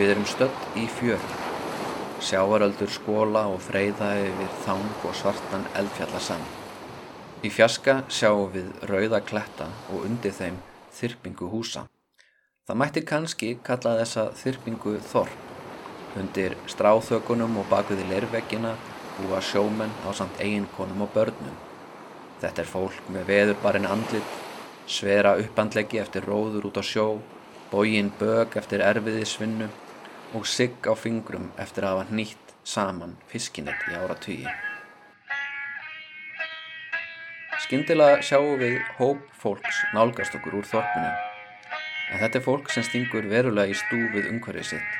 Við erum stödd í fjöru. Sjávaröldur skóla og freyða yfir þang og svartan eldfjallasam. Í fjaska sjáum við rauða kletta og undir þeim þyrpingu húsa. Það mætti kannski kalla þessa þyrpingu þorp. Undir stráþökunum og bakviði leirveggina búa sjómenn á samt eiginkonum og börnum. Þetta er fólk með veðurbarinn andlit, svera uppandleggi eftir róður út á sjó, bógin bög eftir erfiði svinnu og sigg á fingrum eftir að hafa nýtt saman fiskinett í ára tugi. Skyndilega sjáum við hóp fólks nálgast okkur úr þorpinu, en þetta er fólk sem stingur verulega í stúfið umhverfið sitt,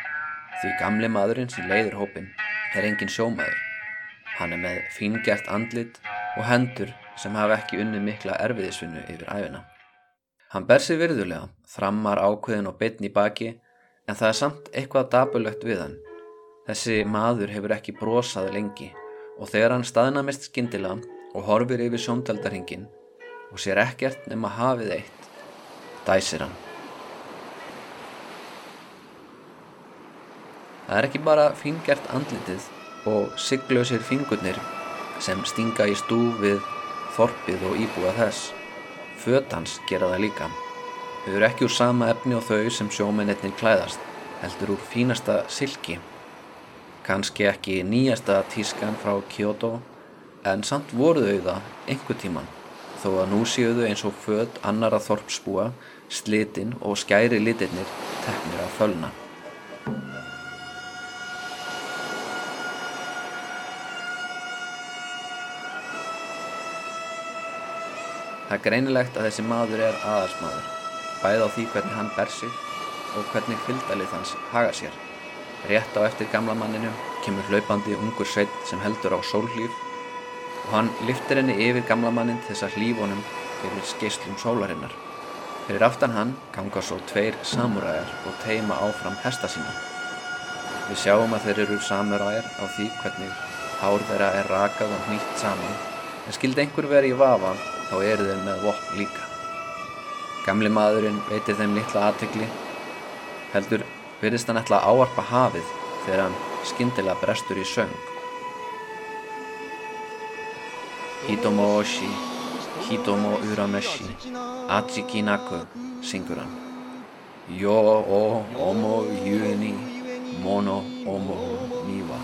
því gamli maðurinn sem leiðir hópin er engin sjómaður. Hann er með fíngjart andlit og hendur sem hafa ekki unnið mikla erfiðisvinnu yfir æfina. Hann ber sig virðulega, þrammar ákveðin og bytn í baki en það er samt eitthvað dabulögt við hann. Þessi maður hefur ekki brosað lengi og þegar hann staðnamist skindila og horfir yfir sjóndeldarhingin og sér ekkert nema hafið eitt, dæsir hann. Það er ekki bara fíngjart andlitið og siglausir fingurnir sem stinga í stúf við þorpið og íbúa þess. Fötans gera það líka. Þau eru ekki úr sama efni og þau sem sjómennetnir klæðast, heldur úr fínasta silki. Kanski ekki nýjasta tískan frá Kyoto, en samt voru þau það einhver tíman, þó að nú séu þau eins og föt annara þorpsbúa, slitinn og skæri litirnir teknir að fölna. Það er greinilegt að þessi maður er aðarsmaður, bæð á því hvernig hann ber sig og hvernig fylgdalið hans haga sér. Rétt á eftir gamla manninu kemur hlaupandi ungur sveit sem heldur á sólhlýf og hann liftir henni yfir gamla mannin þess að hlýfunum yfir skeislum sólarinnar. Fyrir aftan hann ganga svo tveir samuræjar og teima áfram hesta sína. Við sjáum að þeir eru samuræjar á því hvernig hár þeirra er rakað og hnýtt saman en skildi einhver verið í vafa þá eru þeir með vopn líka. Gamli maðurinn veitir þeim litla aðtegli, heldur virðist hann ætla að áarpa hafið þegar hann skindilega brestur í söng. Hitomo oshi, hitomo urameshi, achiki naku, syngur hann. Yo o omo yueni, mono omo niwa.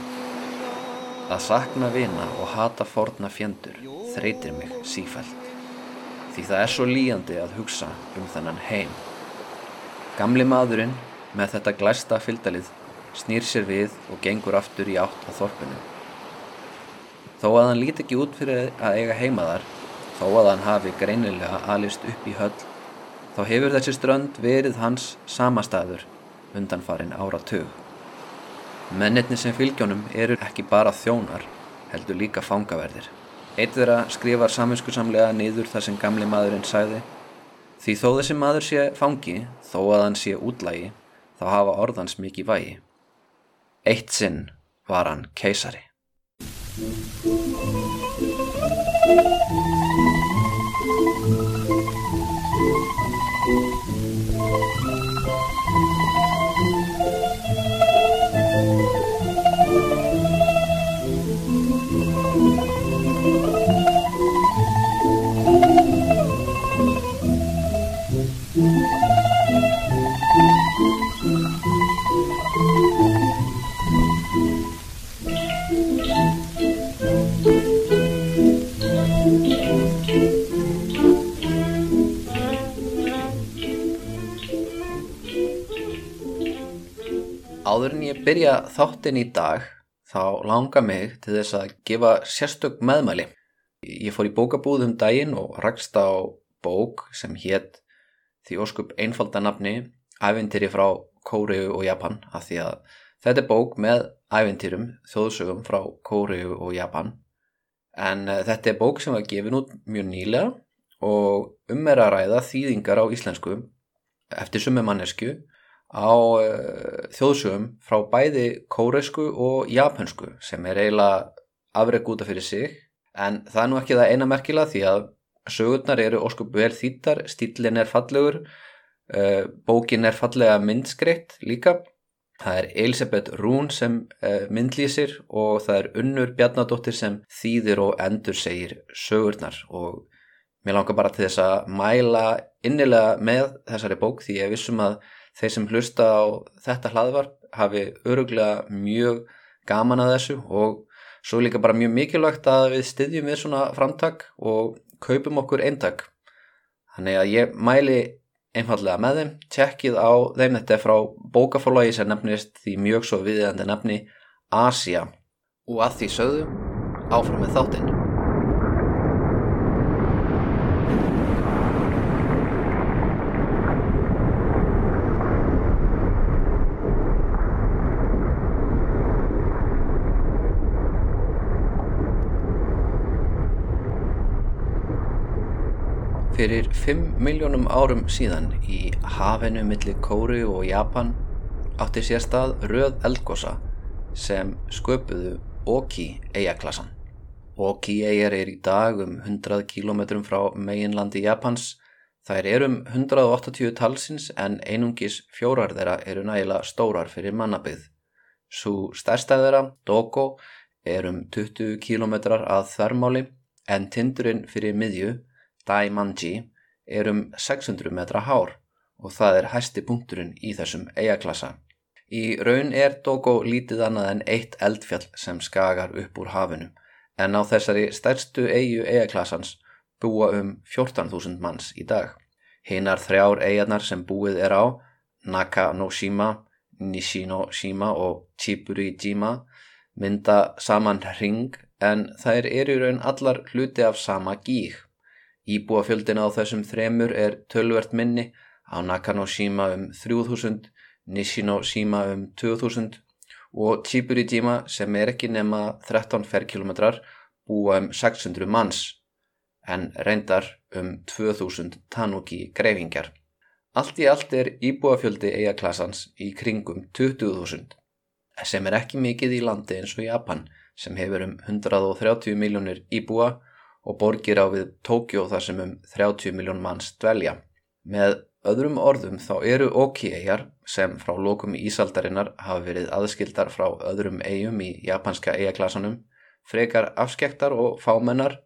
Að sakna vina og hata forna fjendur þreytir mig sífælt því það er svo líjandi að hugsa um þennan heim. Gamli maðurinn með þetta glæsta fylgdalið snýr sér við og gengur aftur í átt á þorpinu. Þó að hann líti ekki út fyrir að eiga heimaðar, þó að hann hafi greinilega alist upp í höll, þá hefur þessi strönd verið hans samastæður undanfarin ára tög. Mennirni sem fylgjónum eru ekki bara þjónar, heldur líka fangaverðir. Eitt þeirra skrifar saminskusamlega niður það sem gamli maðurinn sagði Því þó þessi maður sé fangi, þó að hann sé útlægi, þá hafa orðans mikið vægi. Eitt sinn var hann keisari. Áður en ég byrja þáttinn í dag þá langar mig til þess að gefa sérstök meðmæli. Ég fór í bókabúð um daginn og rakst á bók sem hétt því óskup einfaldanafni ævintýri frá Kóriu og Japan af því að þetta er bók með ævintýrum þjóðsögum frá Kóriu og Japan en uh, þetta er bók sem var gefin út mjög nýlega og um er að ræða þýðingar á íslensku eftir summi mannesku á uh, þjóðsögum frá bæði kóresku og japansku sem er eiginlega afreg útaf fyrir sig. En það er nú ekki það eina merkila því að sögurnar eru óskup vel þýttar, stílinn er fallegur uh, bókin er fallega myndskreitt líka. Það er Elisabeth Rún sem uh, myndlýsir og það er Unnur Bjarnadóttir sem þýðir og endur segir sögurnar. Og mér langar bara til þess að mæla innilega með þessari bók því ég vissum að þeir sem hlusta á þetta hlaðvarp hafi öruglega mjög gaman að þessu og svo líka bara mjög mikilvægt að við styðjum við svona framtak og kaupum okkur eintak. Þannig að ég mæli einfallega með þeim, tjekkið á þeim þetta frá bókafólagi sem nefnist því mjög svo viðjandi nefni Asia og að því sögðu áfram með þáttinn. Fyrir 5 miljónum árum síðan í hafinu millir Kóru og Japan átti sér stað röð eldgosa sem sköpuðu Oki eiaklassan. Oki eigar er í dag um 100 km frá meginlandi Japans. Þær er um 180 talsins en einungis fjórar þeirra eru nægila stórar fyrir mannabið. Svo stærstæðara, Doko, er um 20 km að þvermáli en tindurinn fyrir miðju Daimanji er um 600 metra hár og það er hæsti punkturinn í þessum eigaklassa. Í raun er Dogo lítið annað en eitt eldfjall sem skagar upp úr hafinu en á þessari stærstu eigu eigaklassans búa um 14.000 manns í dag. Hinnar þrjár eigarnar sem búið er á, Naka no Shima, Nishino Shima og Chiburi Jima mynda saman ring en þær eru í raun allar hluti af sama gíg. Íbúafjöldin á þessum þremur er tölvert minni, á Nakanoshima um 3000, Nishinoshima um 2000 og Chiburijima sem er ekki nema 13 ferrkilometrar búa um 600 manns en reyndar um 2000 tanuki greifingar. Allt í allt er íbúafjöldi eigaklassans í kringum 20.000 sem er ekki mikið í landi eins og Japan sem hefur um 130 miljónir íbúa og borgir á við Tókjó þar sem um 30 miljón manns dvelja. Með öðrum orðum þá eru Oki-eigar sem frá lokum Ísaldarinnar hafa verið aðskildar frá öðrum eigum í japanska eigaklasanum, frekar afskektar og fámennar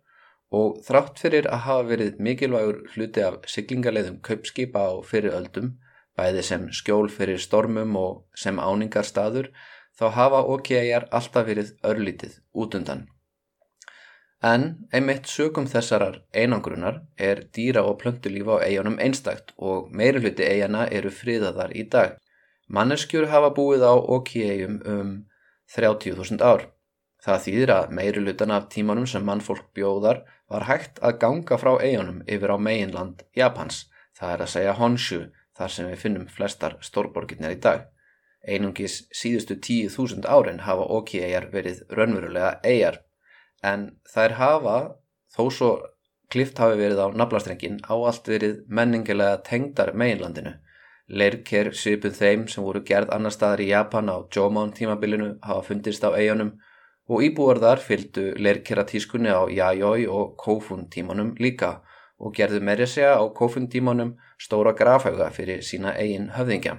og þrátt fyrir að hafa verið mikilvægur hluti af siglingarleiðum kaupskipa á fyriröldum, bæði sem skjól fyrir stormum og sem áningarstaður, þá hafa Oki-eigar alltaf verið örlítið út undan. En einmitt sögum þessarar einangrunar er dýra og plöntulíf á eigunum einstakt og meiri hluti eigana eru friðaðar í dag. Manneskjur hafa búið á Oki-eigum um 30.000 ár. Það þýðir að meiri hlutan af tímanum sem mannfólk bjóðar var hægt að ganga frá eigunum yfir á meginland Japans, það er að segja Honshu, þar sem við finnum flestar stórborgirnir í dag. Einungis síðustu 10.000 árin hafa Oki-eigar verið raunverulega eigar en þær hafa þó svo klift hafi verið á naflastrengin á allt verið menningilega tengdar meginlandinu. Leirker svipuð þeim sem voru gerð annar staðar í Japan á Jomon tímabilinu hafa fundist á eigunum og íbúar þar fylgdu leirkeratískunni á Yayoi og Kofun tímanum líka og gerðu meiri segja á Kofun tímanum stóra grafhauga fyrir sína eigin höfðingja.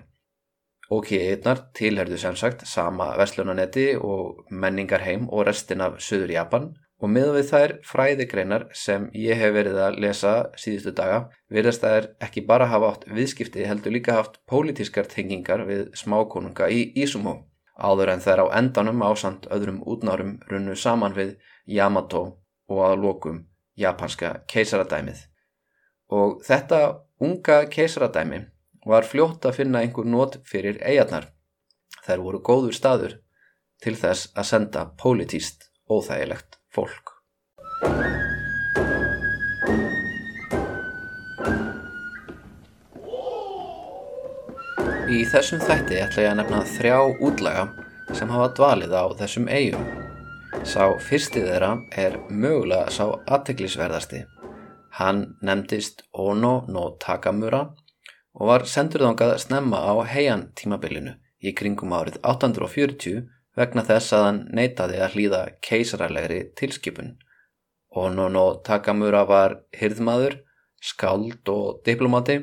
OK-1 tilherðu sem sagt sama Vestlunanetti og menningarheim og restin af Suður Japan og miða við þær fræðigreinar sem ég hef verið að lesa síðustu daga verðast þær ekki bara hafa átt viðskipti heldur líka haft pólitískar tengingar við smákonunga í Ísumo áður en þær á endanum ásand öðrum útnárum runnu saman við Yamato og að lokum japanska keisaradæmið. Og þetta unga keisaradæmi var fljótt að finna einhver nót fyrir eigarnar. Þær voru góður staður til þess að senda pólitíst óþægilegt fólk. Í þessum þætti ætla ég að nefna þrjá útlaga sem hafa dvalið á þessum eigum. Sá fyrsti þeirra er mögulega sá aðteglisverðasti. Hann nefndist Ono no Takamura og var sendur þangað snemma á heian tímabilinu í kringum árið 840 vegna þess að hann neytaði að hlýða keisaralegri tilskipun. Onono Takamura var hyrðmaður, skald og diplomati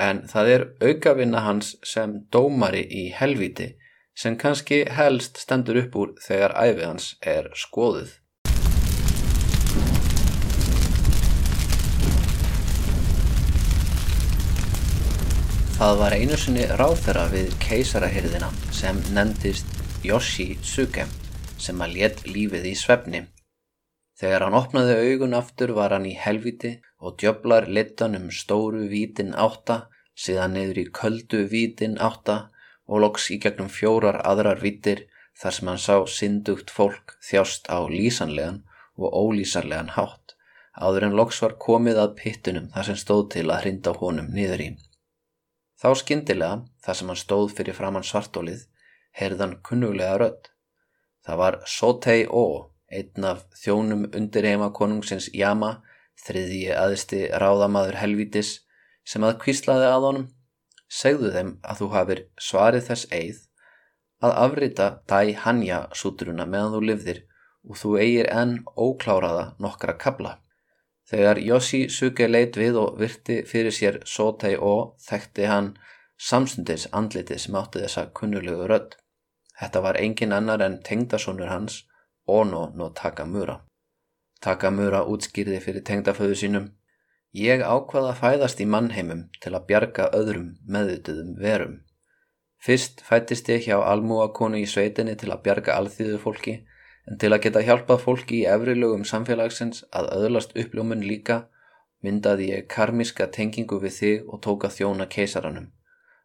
en það er aukavinna hans sem dómari í helviti sem kannski helst stendur upp úr þegar æfið hans er skoðuð. Það var einu sinni ráðferra við keisarahyrðina sem nefndist Yoshi Suke sem að let lífið í svefni. Þegar hann opnaði augun aftur var hann í helviti og djöblar littan um stóru vítin átta, síðan niður í köldu vítin átta og loks í gegnum fjórar aðrar vítir þar sem hann sá syndugt fólk þjást á lísanlegan og ólísanlegan hátt, áður en loks var komið að pittunum þar sem stóð til að hrinda honum niður í. Þá skyndilega, þar sem hann stóð fyrir framann svartólið, heyrðan kunnuglega rödd. Það var Sotei O, einn af þjónum undir heima konungsins Yama, þriðji aðisti ráðamaður helvítis, sem að kvíslaði að honum. Segðu þeim að þú hafir svarið þess eið að afrita Dai Hanya súturuna meðan þú livðir og þú eigir enn ókláraða nokkra kabla. Þegar Yoshisuke leit við og virti fyrir sér Sotei og þekkti hann samstundis andlitið sem átti þessa kunnulegu rödd. Þetta var engin annar en tengdasónur hans, Ono no Takamura. Takamura útskýrði fyrir tengdaföðu sínum. Ég ákvaða að fæðast í mannheimum til að bjarga öðrum meðutuðum verum. Fyrst fættist ég hjá almúakonu í sveitinni til að bjarga alþýðu fólki en til að geta hjálpað fólki í efrilögum samfélagsins að öðlast uppljómun líka myndaði ég karmiska tengingu við þig og tóka þjóna keisaranum.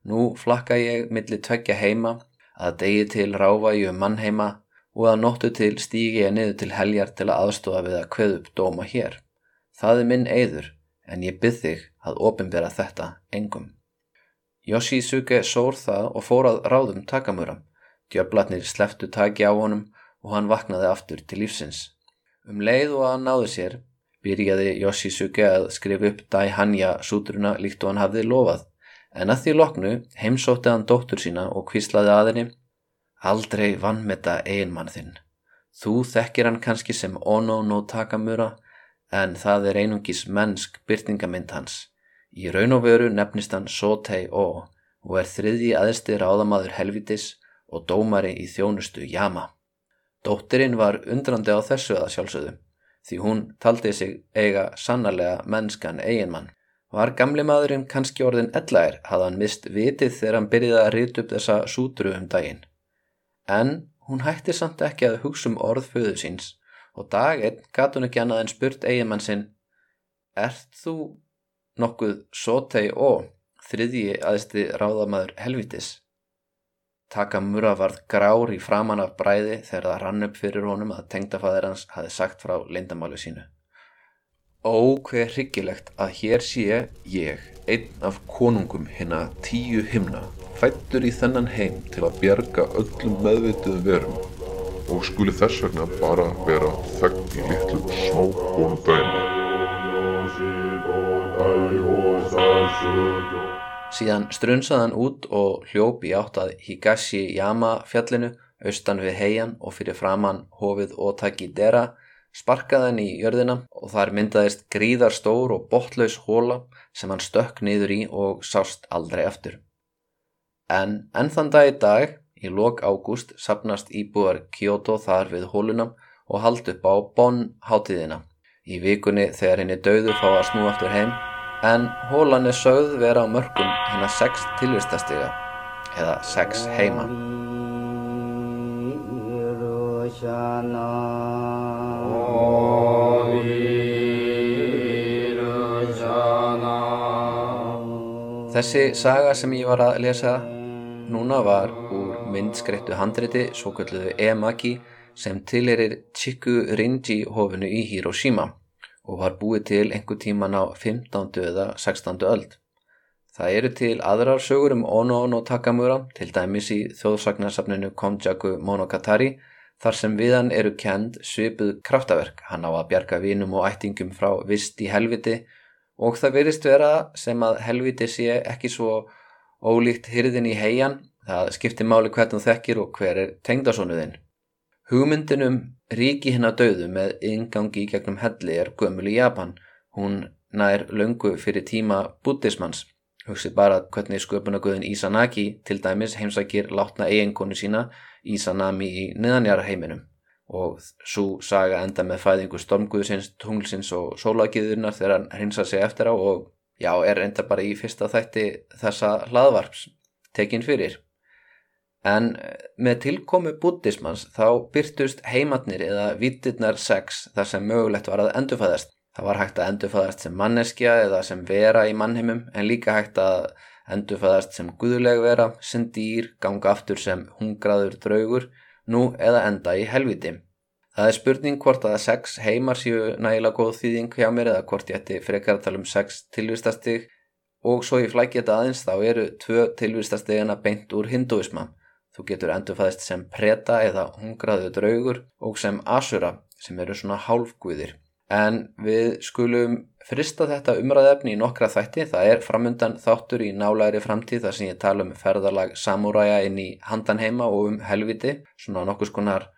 Nú flakka ég millir tveggja heima að degi til ráfa ég um mannheima og að nóttu til stígi ég niður til heljar til að aðstofa við að kveð upp dóma hér. Það er minn eiður en ég byrð þig að ofinbera þetta engum. Yoshisuke sór það og fórað ráðum takamura. Djöblatnir sleftu taki á honum og hann vaknaði aftur til lífsins. Um leið og að hann náði sér, byrjaði Yoshisuke að skrifa upp Daihanya sútruna líkt og hann hafði lofað, en að því loknu heimsótti hann dóttur sína og kvíslaði að henni Aldrei vannmetta einmann þinn. Þú þekkir hann kannski sem Ono no Takamura, en það er einungis mennsk byrtingamind hans. Í raun og veru nefnist hann Sotei O og er þriðji aðstir áðamaður helvitis og dómari í þjónustu Yama. Dóttirinn var undrandi á þessu að sjálfsögðu, því hún taldi sig eiga sannarlega mennskan eiginmann. Var gamli maðurinn kannski orðin ellægir, hafði hann mist vitið þegar hann byrjiði að rita upp þessa sútru um daginn. En hún hætti samt ekki að hugsa um orð föðu síns og daginn gatt hún ekki annað en spurt eiginmann sinn Ert þú nokkuð sótei og þriðji aðsti ráðamaður helvitis? Takamura varð grár í framan af bræði þegar það rann upp fyrir honum að tengdafæðir hans hafi sagt frá lindamálu sínu. Ó, hver hryggilegt að hér sé ég, einn af konungum hérna tíu himna, fættur í þennan heim til að bjerga öllum meðvituðum verum og skuli þess vegna bara vera þögg í litlum Síðan strunsaði hann út og hljóp í átt að Higashi-yama fjallinu austan við heian og fyrir framann hofið Otaki Dera sparkaði hann í jörðina og þar myndaðist gríðar stór og botlaus hóla sem hann stökk niður í og sást aldrei eftir. En ennþann dag í dag, í lok ágúst, sapnast íbúar Kyoto þar við hóluna og hald upp á Bonn hátíðina. Í vikunni þegar henni döðu fá að snú aftur heim en hólan er sögð vera á mörgum hérna sex tilvistastiga eða sex heima. Þessi saga sem ég var að lesa núna var úr myndskreittu handriti svo kalluðu E-Maki sem tilerir Chiku Rinji hofinu í Hiroshima og var búið til einhver tíman á 15. eða 16. öld. Það eru til aðrar sögur um Ono Ono Takamura, til dæmis í þjóðsagnarsafninu Konjaku Monogatari, þar sem viðan eru kend svipuð kraftaverk, hann á að bjarga vinum og ættingum frá vist í helviti og það verist vera sem að helviti sé ekki svo ólíkt hyrðin í heian, það skiptir máli hvernig þekkir og hver er tengdasonuðinn. Hugmyndinum ríki hinn að döðu með ingangi í gegnum helli er gömul í Japan. Hún nær löngu fyrir tíma buddhismans Hugsið bara hvernig sköpunagöðin Ísanagi til dæmis heimsækir látna eiginkonu sína Ísanami í niðanjara heiminum og svo saga enda með fæðingu stormguðsins, tunglsins og sólagiðurnar þegar hann hrinsa sig eftir á og já, er enda bara í fyrsta þætti þessa hlaðvarps tekin fyrir. En með tilkomu buddhismans þá byrtust heimatnir eða vittirnar sex þar sem mögulegt var að endurfæðast. Það var hægt að endurfæðast sem manneskja eða sem vera í mannheimum en líka hægt að endurfæðast sem guðuleg vera, sem dýr, ganga aftur sem hungraður draugur nú eða enda í helviti. Það er spurning hvort að sex heimar séu nægilega góð þýðing hjá mér eða hvort ég ætti frekar að tala um sex tilvistastig og svo ég flækja þetta aðeins þá eru tvö tilvistastigana beint úr hinduisma. Þú getur endurfæðist sem preta eða hungraðu draugur og sem asura sem eru svona hálfguðir. En við skulum frista þetta umræðefni í nokkra þætti. Það er framundan þáttur í nálæri framtíð þar sem ég tala um ferðarlag samúræja inn í handan heima og um helviti. Svona nokkus konar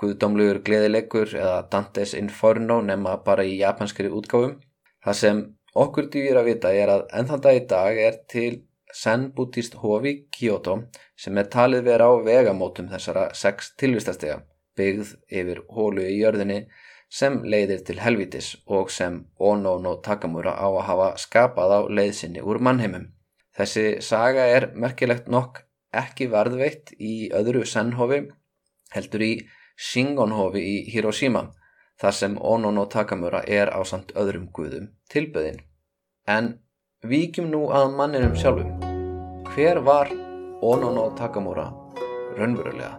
guðdómlugur gleðilegur eða Dantes Inferno nema bara í japanskri útgáfum. Það sem okkur dýr að vita er að ennþann dag í dag er til Zen Buddhist hofi Kyoto sem er talið vera á vegamótum þessara sex tilvistastega byggð yfir hólu í jörðinni sem leiðir til helvitis og sem Ono no Takamura á að hafa skapað á leiðsinni úr mannheimum. Þessi saga er merkilegt nokk ekki varðveitt í öðru Zen-hofi, heldur í Shingon-hofi í Hiroshima, þar sem Ono no Takamura er á samt öðrum guðum tilböðin. En víkjum nú að manninum sjálfum. Hver var Ono no Takamura raunverulega?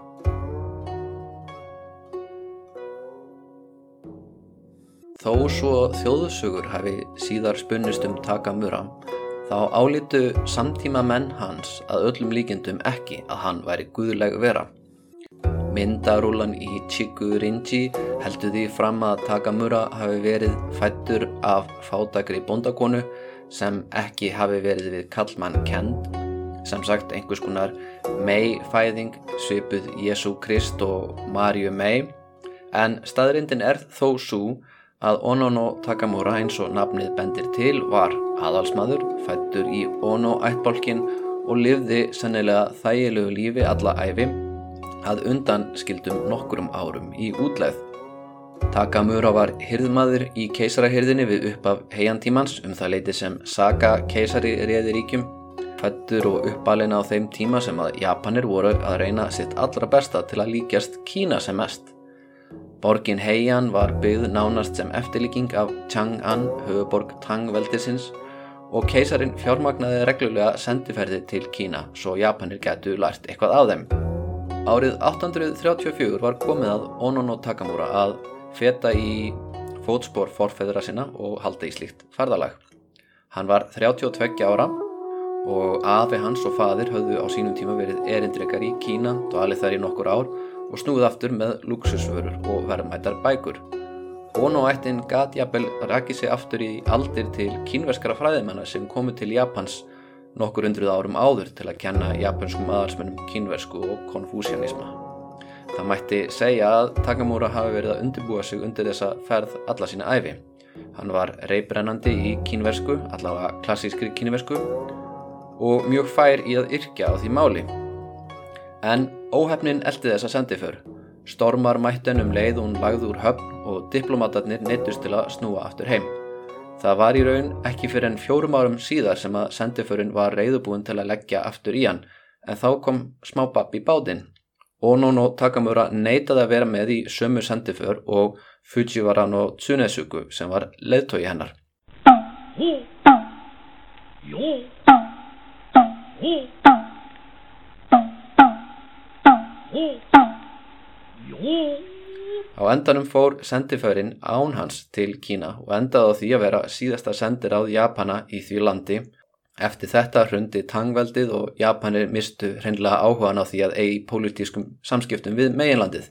Þó svo þjóðsugur hafi síðar spunnist um Takamura, þá álítu samtíma menn hans að öllum líkendum ekki að hann væri guðleg vera. Myndarúlan í Chikurinji heldur því fram að Takamura hafi verið fættur af fátakri bondakonu sem ekki hafi verið við kallmann kend, sem sagt einhvers konar mei-fæðing svipuð Jésu Krist og Marju mei, en staðrindin er þó svo að Ono no Takamura eins og nafnið bendir til var aðalsmaður, fættur í Ono ættbólkin og lifði sennilega þægilegu lífi alla æfi að undan skildum nokkurum árum í útleið. Takamura var hyrðmaður í keisarahyrðinni við upp af heiantímans um það leiti sem Saga keisari réði ríkjum, fættur og uppalina á þeim tíma sem að Japanir voru að reyna sitt allra besta til að líkjast Kína sem mest. Borgin Heian var byggð nánast sem eftirlíking af Chang'an, höfuborg Tang-veldisins og keisarin fjármagnaði reglulega sendiferði til Kína svo Japanir getu lært eitthvað af þeim. Árið 834 var komið að Ono no Takamura að feta í fótspor forfeðra sinna og halda í slíkt ferðalag. Hann var 32 ára og afi hans og fadir höfðu á sínum tíma verið erindrekar í Kína alveg þar í nokkur ár og snúð aftur með luxusvörur og verðmættar bækur. Ono ættin gat jafnvel rakið sig aftur í aldir til kínverskara fræðimanna sem komu til Japans nokkur undruð árum áður til að kenna japanskum aðalsmennum kínversku og konfúsianisma. Það mætti segja að Takamura hafi verið að undirbúa sig undir þessa ferð alla sína æfi. Hann var reybrennandi í kínversku, allavega klassískri kínversku og mjög fær í að yrkja á því máli. En óhefnin eldi þessa sendiför. Stormar mættin um leið hún lagði úr höfn og diplomatarnir neittust til að snúa aftur heim. Það var í raun ekki fyrir enn fjórum árum síðar sem að sendiförin var reyðubúin til að leggja aftur í hann en þá kom smá babb í bátinn. Ono no Takamura neitaði að vera með í sömu sendiför og Fujiwara no Tsunesuku sem var leðtói hennar. Á endanum fór sendiförin án hans til Kína og endaði á því að vera síðasta sendiráð Japana í því landi. Eftir þetta hrundi tangveldið og Japanir mistu hreinlega áhugan á því að eigi pólitískum samskiptum við meginlandið.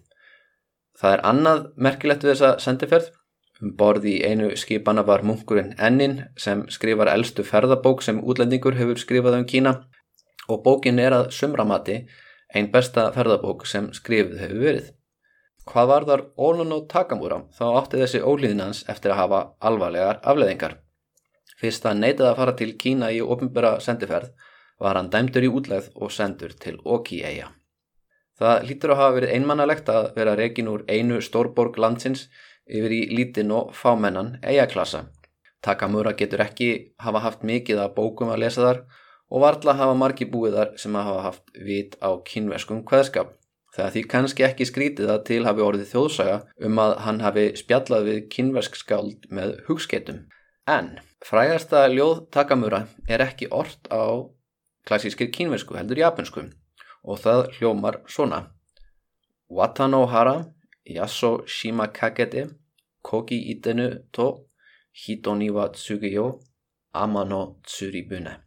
Það er annað merkilegt við þessa sendiferð. Um borði í einu skipana var munkurinn Ennin sem skrifar eldstu ferðabók sem útlendingur hefur skrifað um Kína og bókin er að sumramati einn besta ferðabók sem skrifið hefur verið. Hvað var þar Ono no Takamura þá átti þessi ólíðinans eftir að hafa alvarlegar afleðingar. Fyrst að neitað að fara til Kína í ofinbera sendiferð var hann dæmdur í útlegð og sendur til Oki-eia. Það lítur að hafa verið einmannalegt að vera reygin úr einu stórborg landsins yfir í lítinn og fámennan eiaklassa. Takamura getur ekki hafa haft mikið að bókum að lesa þar og varðla hafa margi búiðar sem hafa haft vit á kynveskum hveðskap. Það því kannski ekki skrítið að til hafi orðið þjóðsaga um að hann hafi spjallað við kynvesk skáld með hugskeitum. En frægasta ljóð Takamura er ekki orrt á klassískir kynvesku heldur japansku og það hljómar svona. Watano hara, yaso shima kakete, koki itenu to, hitoni wa tsugiyo, amano tsuribune.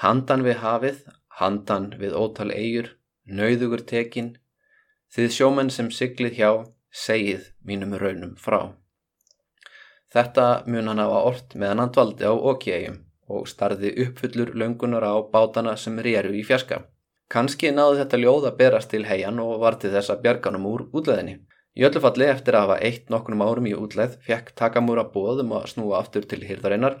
Handan við hafið, handan við ótal eigur, nauðugur tekin, þið sjómenn sem siglið hjá, segið mínum raunum frá. Þetta mun hann hafa orrt meðan hann dvaldi á okiægjum og starði uppfullur löngunar á bátana sem réru í fjaska. Kanski náði þetta ljóð að berast til heian og var til þess að bjarganum úr útleðinni. Í öllu falli eftir að hafa eitt nokkrum árum í útleð fekk Takamura bóðum að snúa aftur til hýrðarinnar.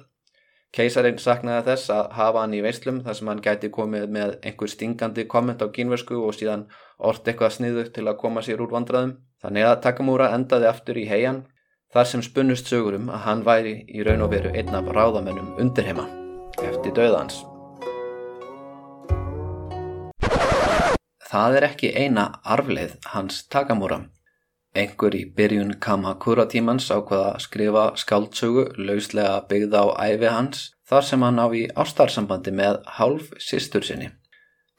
Keisarinn saknaði þess að hafa hann í veislum þar sem hann gæti komið með einhver stingandi komment á kínversku og síðan orrt eitthvað sniðu til að koma sér úr vandraðum. Þannig að Takamura endaði aftur í heian þar sem spunnust sögurum að hann væri í raun og veru einn af ráðamennum undirheima eftir döðans. Það er ekki eina arfleið hans Takamura. Engur í byrjun Kamakura tímans ákvaða að skrifa skáldsögu lauslega byggða á æfi hans þar sem hann á í ástarsambandi með hálf sýstur sinni.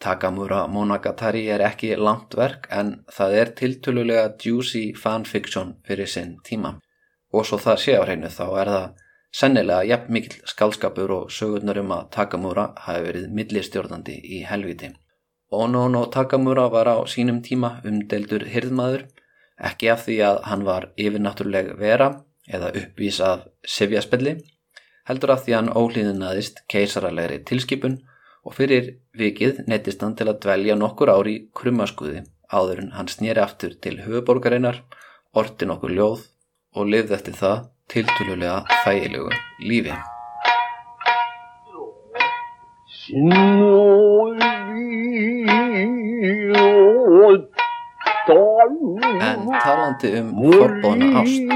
Takamura Monogatari er ekki langt verk en það er tiltölulega juicy fanfiction fyrir sinn tíma. Og svo það sé á hreinu þá er það sennilega jafn mikil skálskapur og sögurnar um að Takamura hafi verið millistjórnandi í helviti. Ono no Takamura var á sínum tíma umdeldur hirðmaður, ekki af því að hann var yfirnáttúruleg vera eða uppvís af sifjaspelli, heldur af því hann ólíðinaðist keisaralegri tilskipun og fyrir vikið neittist hann til að dvelja nokkur ári krummaskuði áður en hann snýri aftur til höfuborgarinnar, orti nokkur ljóð og lifði eftir það tiltölulega þægilegu lífi. En talandi um forbóna ást,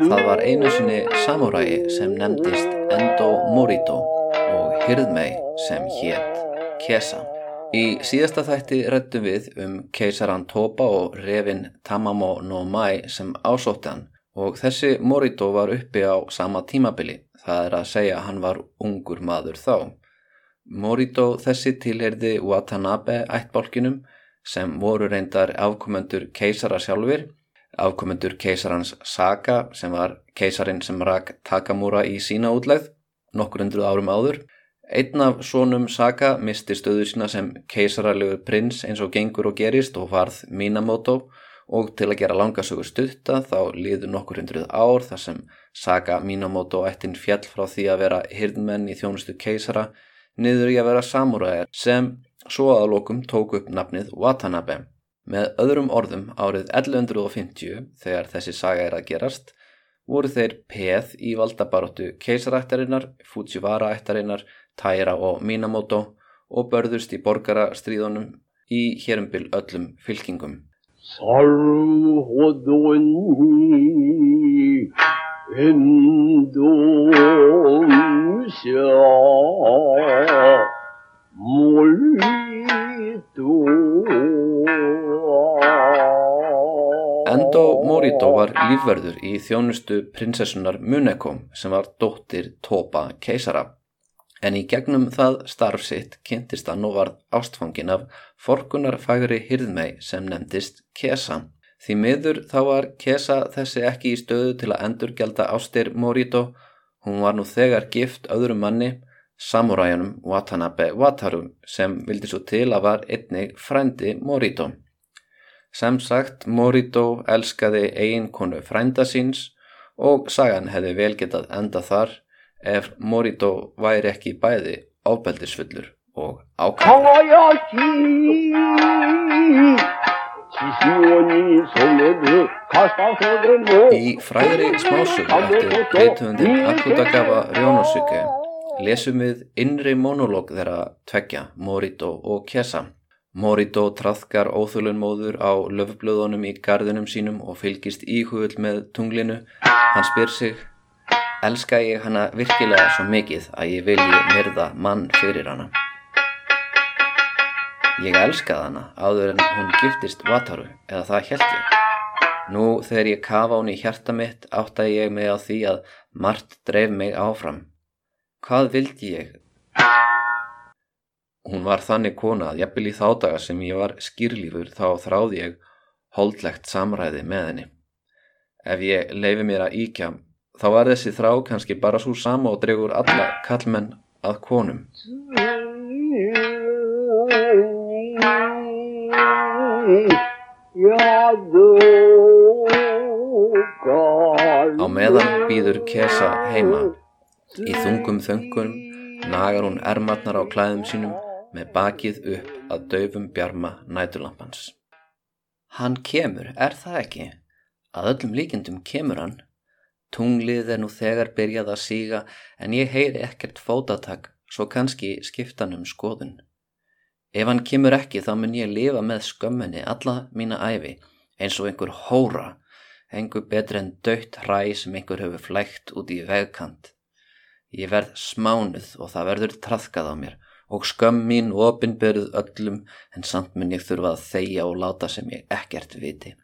það var einu sinni samuræi sem nefndist Endo Morito og hyrðmei sem hétt Kesa. Í síðasta þætti rættum við um keisaran Toba og revin Tamamo no Mai sem ásótti hann og þessi Morito var uppi á sama tímabili, það er að segja hann var ungur maður þá. Morito þessi tilherði Watanabe ættbálkinum sem voru reyndar afkomendur keisara sjálfur, afkomendur keisarans Saga sem var keisarin sem rak Takamura í sína útlegð nokkur hundruð árum áður. Einn af svonum Saga misti stöðu sína sem keisaralegur prins eins og gengur og gerist og varð Minamoto og til að gera langasögur stutta þá liður nokkur hundruð ár þar sem Saga Minamoto ættin fjall frá því að vera hirdmenn í þjónustu keisara niður í að vera samúræðar sem svo að lokum tók upp nafnið Watanabe. Með öðrum orðum árið 1150 þegar þessi saga er að gerast voru þeir peð í valdabaróttu keisarættarinnar, Fujiwara-ættarinnar, Taira og Minamoto og börðust í borgarastríðunum í hérumbil öllum fylkingum. Endo Morito var lífverður í þjónustu prinsessunar Muneko sem var dóttir Toba keisara. En í gegnum það starf sitt kynntist hann og var ástfangin af forkunarfagri hyrðmei sem nefndist Kesa. Því miður þá var Kesa þessi ekki í stöðu til að endurgelda ástir Morito. Hún var nú þegar gift öðrum manni samuræjanum Watanabe Wataru sem vildi svo til að var einnig frændi Morito. Sem sagt, Morito elskaði eiginkonu frænda síns og sagan hefði vel getað enda þar ef Morito væri ekki bæði ábeldisfullur og ákvæmlega. Í fræðri smásögu eftir reytöfundin Akutagawa Ryonosuke lesum við innri monológ þeirra tveggja, Morito og Kesa. Morito trafkar óþulunmóður á löfblöðunum í gardunum sínum og fylgist íhugull með tunglinu. Hann spyr sig, elska ég hana virkilega svo mikið að ég vilji myrða mann fyrir hana? Ég elskaði hana áður en hún giftist Wataru, eða það held ég. Nú þegar ég kafa hún í hjarta mitt áttaði ég mig á því að margt dreif mig áfram. Hvað vildi ég? Hún var þannig kona að jafnvel í þá daga sem ég var skýrlífur þá þráði ég holdlegt samræði með henni. Ef ég leifi mér að íkja þá var þessi þrá kannski bara svo sama og dregur alla kallmenn að konum. Á meðan býður Kesa heima. Í þungum þöngun nagar hún ermarnar á klæðum sínum með bakið upp að döfum bjarma nætulampans. Hann kemur, er það ekki? Að öllum líkendum kemur hann. Tunglið er nú þegar byrjað að síga en ég heyri ekkert fótatak svo kannski skiptan um skoðun. Ef hann kemur ekki þá mun ég lifa með skömminni alla mína æfi eins og einhver hóra, einhver betri en dött hræ sem einhver hefur flægt út í vegkant. Ég verð smánuð og það verður trafkað á mér og skömm mín opinberð öllum en samt mun ég þurfa að þeia og láta sem ég ekkert viti.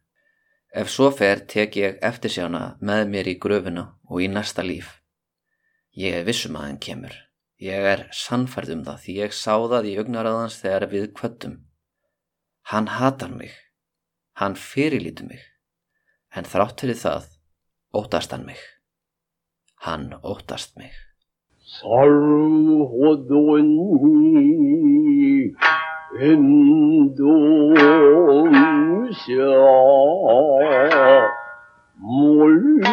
Ef svo fer tek ég eftirsjána með mér í gröfuna og í næsta líf. Ég er vissum að hann kemur. Ég er sannfærð um það því ég sá það í augnaráðans þegar við kvöttum. Hann hatar mig. Hann fyrirlítur mig. En þrátt fyrir það óttast hann mig. Hann óttast mig. Sarhodoni endonsja molito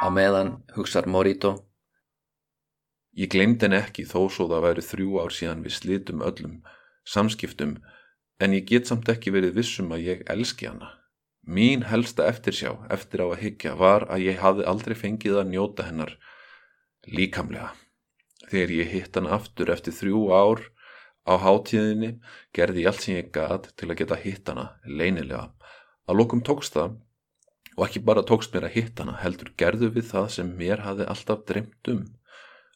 Á meðan hugsar Morito Ég glemd henn ekki þó svo það væri þrjú ár síðan við slitum öllum samskiptum en ég get samt ekki verið vissum að ég elski hana. Mín helsta eftirsjá eftir á að higgja var að ég hafði aldrei fengið að njóta hennar líkamlega. Þegar ég hitt hann aftur eftir þrjú ár á hátíðinni gerði ég allt sem ég gæt til að geta hitt hana leinilega. Að lókum tókst það og ekki bara tókst mér að hitta hana heldur gerðu við það sem mér hafði alltaf dreymt um.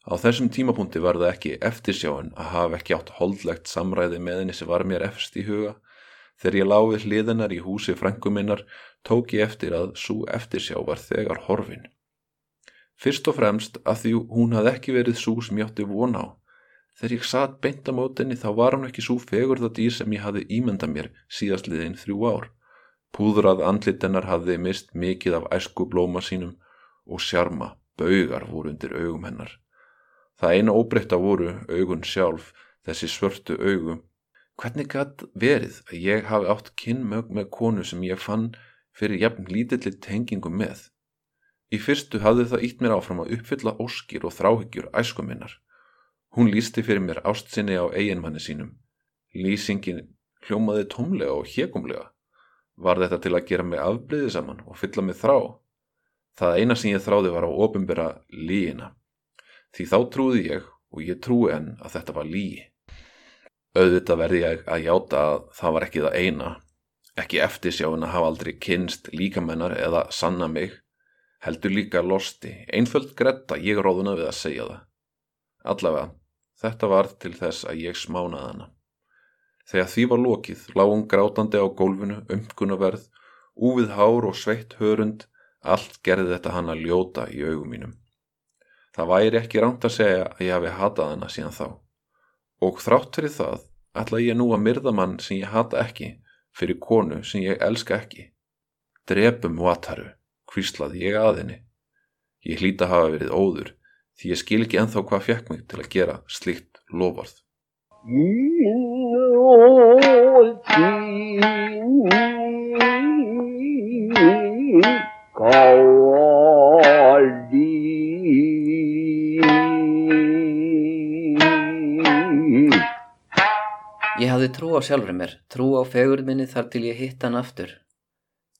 Á þessum tímapunkti var það ekki eftirsjáin að hafa ekki átt holdlegt samræði með henni sem var mér efst í huga. Þegar ég láfið hliðinar í húsi frænguminnar tók ég eftir að svo eftirsjá var þegar horfin. Fyrst og fremst að því hún hafði ekki verið svo sem ég átti von á. Þegar ég satt beint á mótinni þá var hún ekki svo fegurða dýr sem ég hafði ímynda mér síðastliðin þrjú ár. Púðrað andlitennar hafði mist mikið af æsku blóma sínum og sjarma, baugar voru undir augum hennar. Það eina óbreytta voru augun sjálf, þessi svörtu augum. Hvernig gætt verið að ég hafi átt kynmög með konu sem ég fann fyrir jafn lítillit tengingum með? Í fyrstu hafði það ítt mér áfram að uppfylla óskir og þráhyggjur æskuminnar. Hún lísti fyrir mér ástsinni á eiginmanni sínum. Lýsingin hljómaði tómlega og hjekumlega. Var þetta til að gera mig afbliði saman og fylla mig þrá? Það eina sem ég þráði var að ofinbera líina. Því þá trúði ég og ég trúi enn að þetta var lí. Auðvitað verði ég að játa að það var ekki það eina. Ekki eftirsjáin að hafa aldrei kynst líkamennar eða sanna mig. Heldur líka losti, einföld gretta ég róðuna við að segja það. Allavega, þetta var til þess að ég smánaði hana. Þegar því var lokið lág hún grátandi á gólfinu, umkunaverð, úfið hár og sveitt hörund, allt gerði þetta hann að ljóta í augum mínum. Það væri ekki ránt að segja að ég hafi hatað hana síðan þá. Og þrátt fyrir það ætla ég nú að myrða mann sem ég hata ekki fyrir konu sem ég elska ekki. Drepum vataru, hvíslaði ég að henni. Ég hlýta hafa verið óður því ég skil ekki enþá hvað fekk mig til að gera slikt lofarð. Á sjálfur mér, trú á fegur minni þar til ég hitt hann aftur.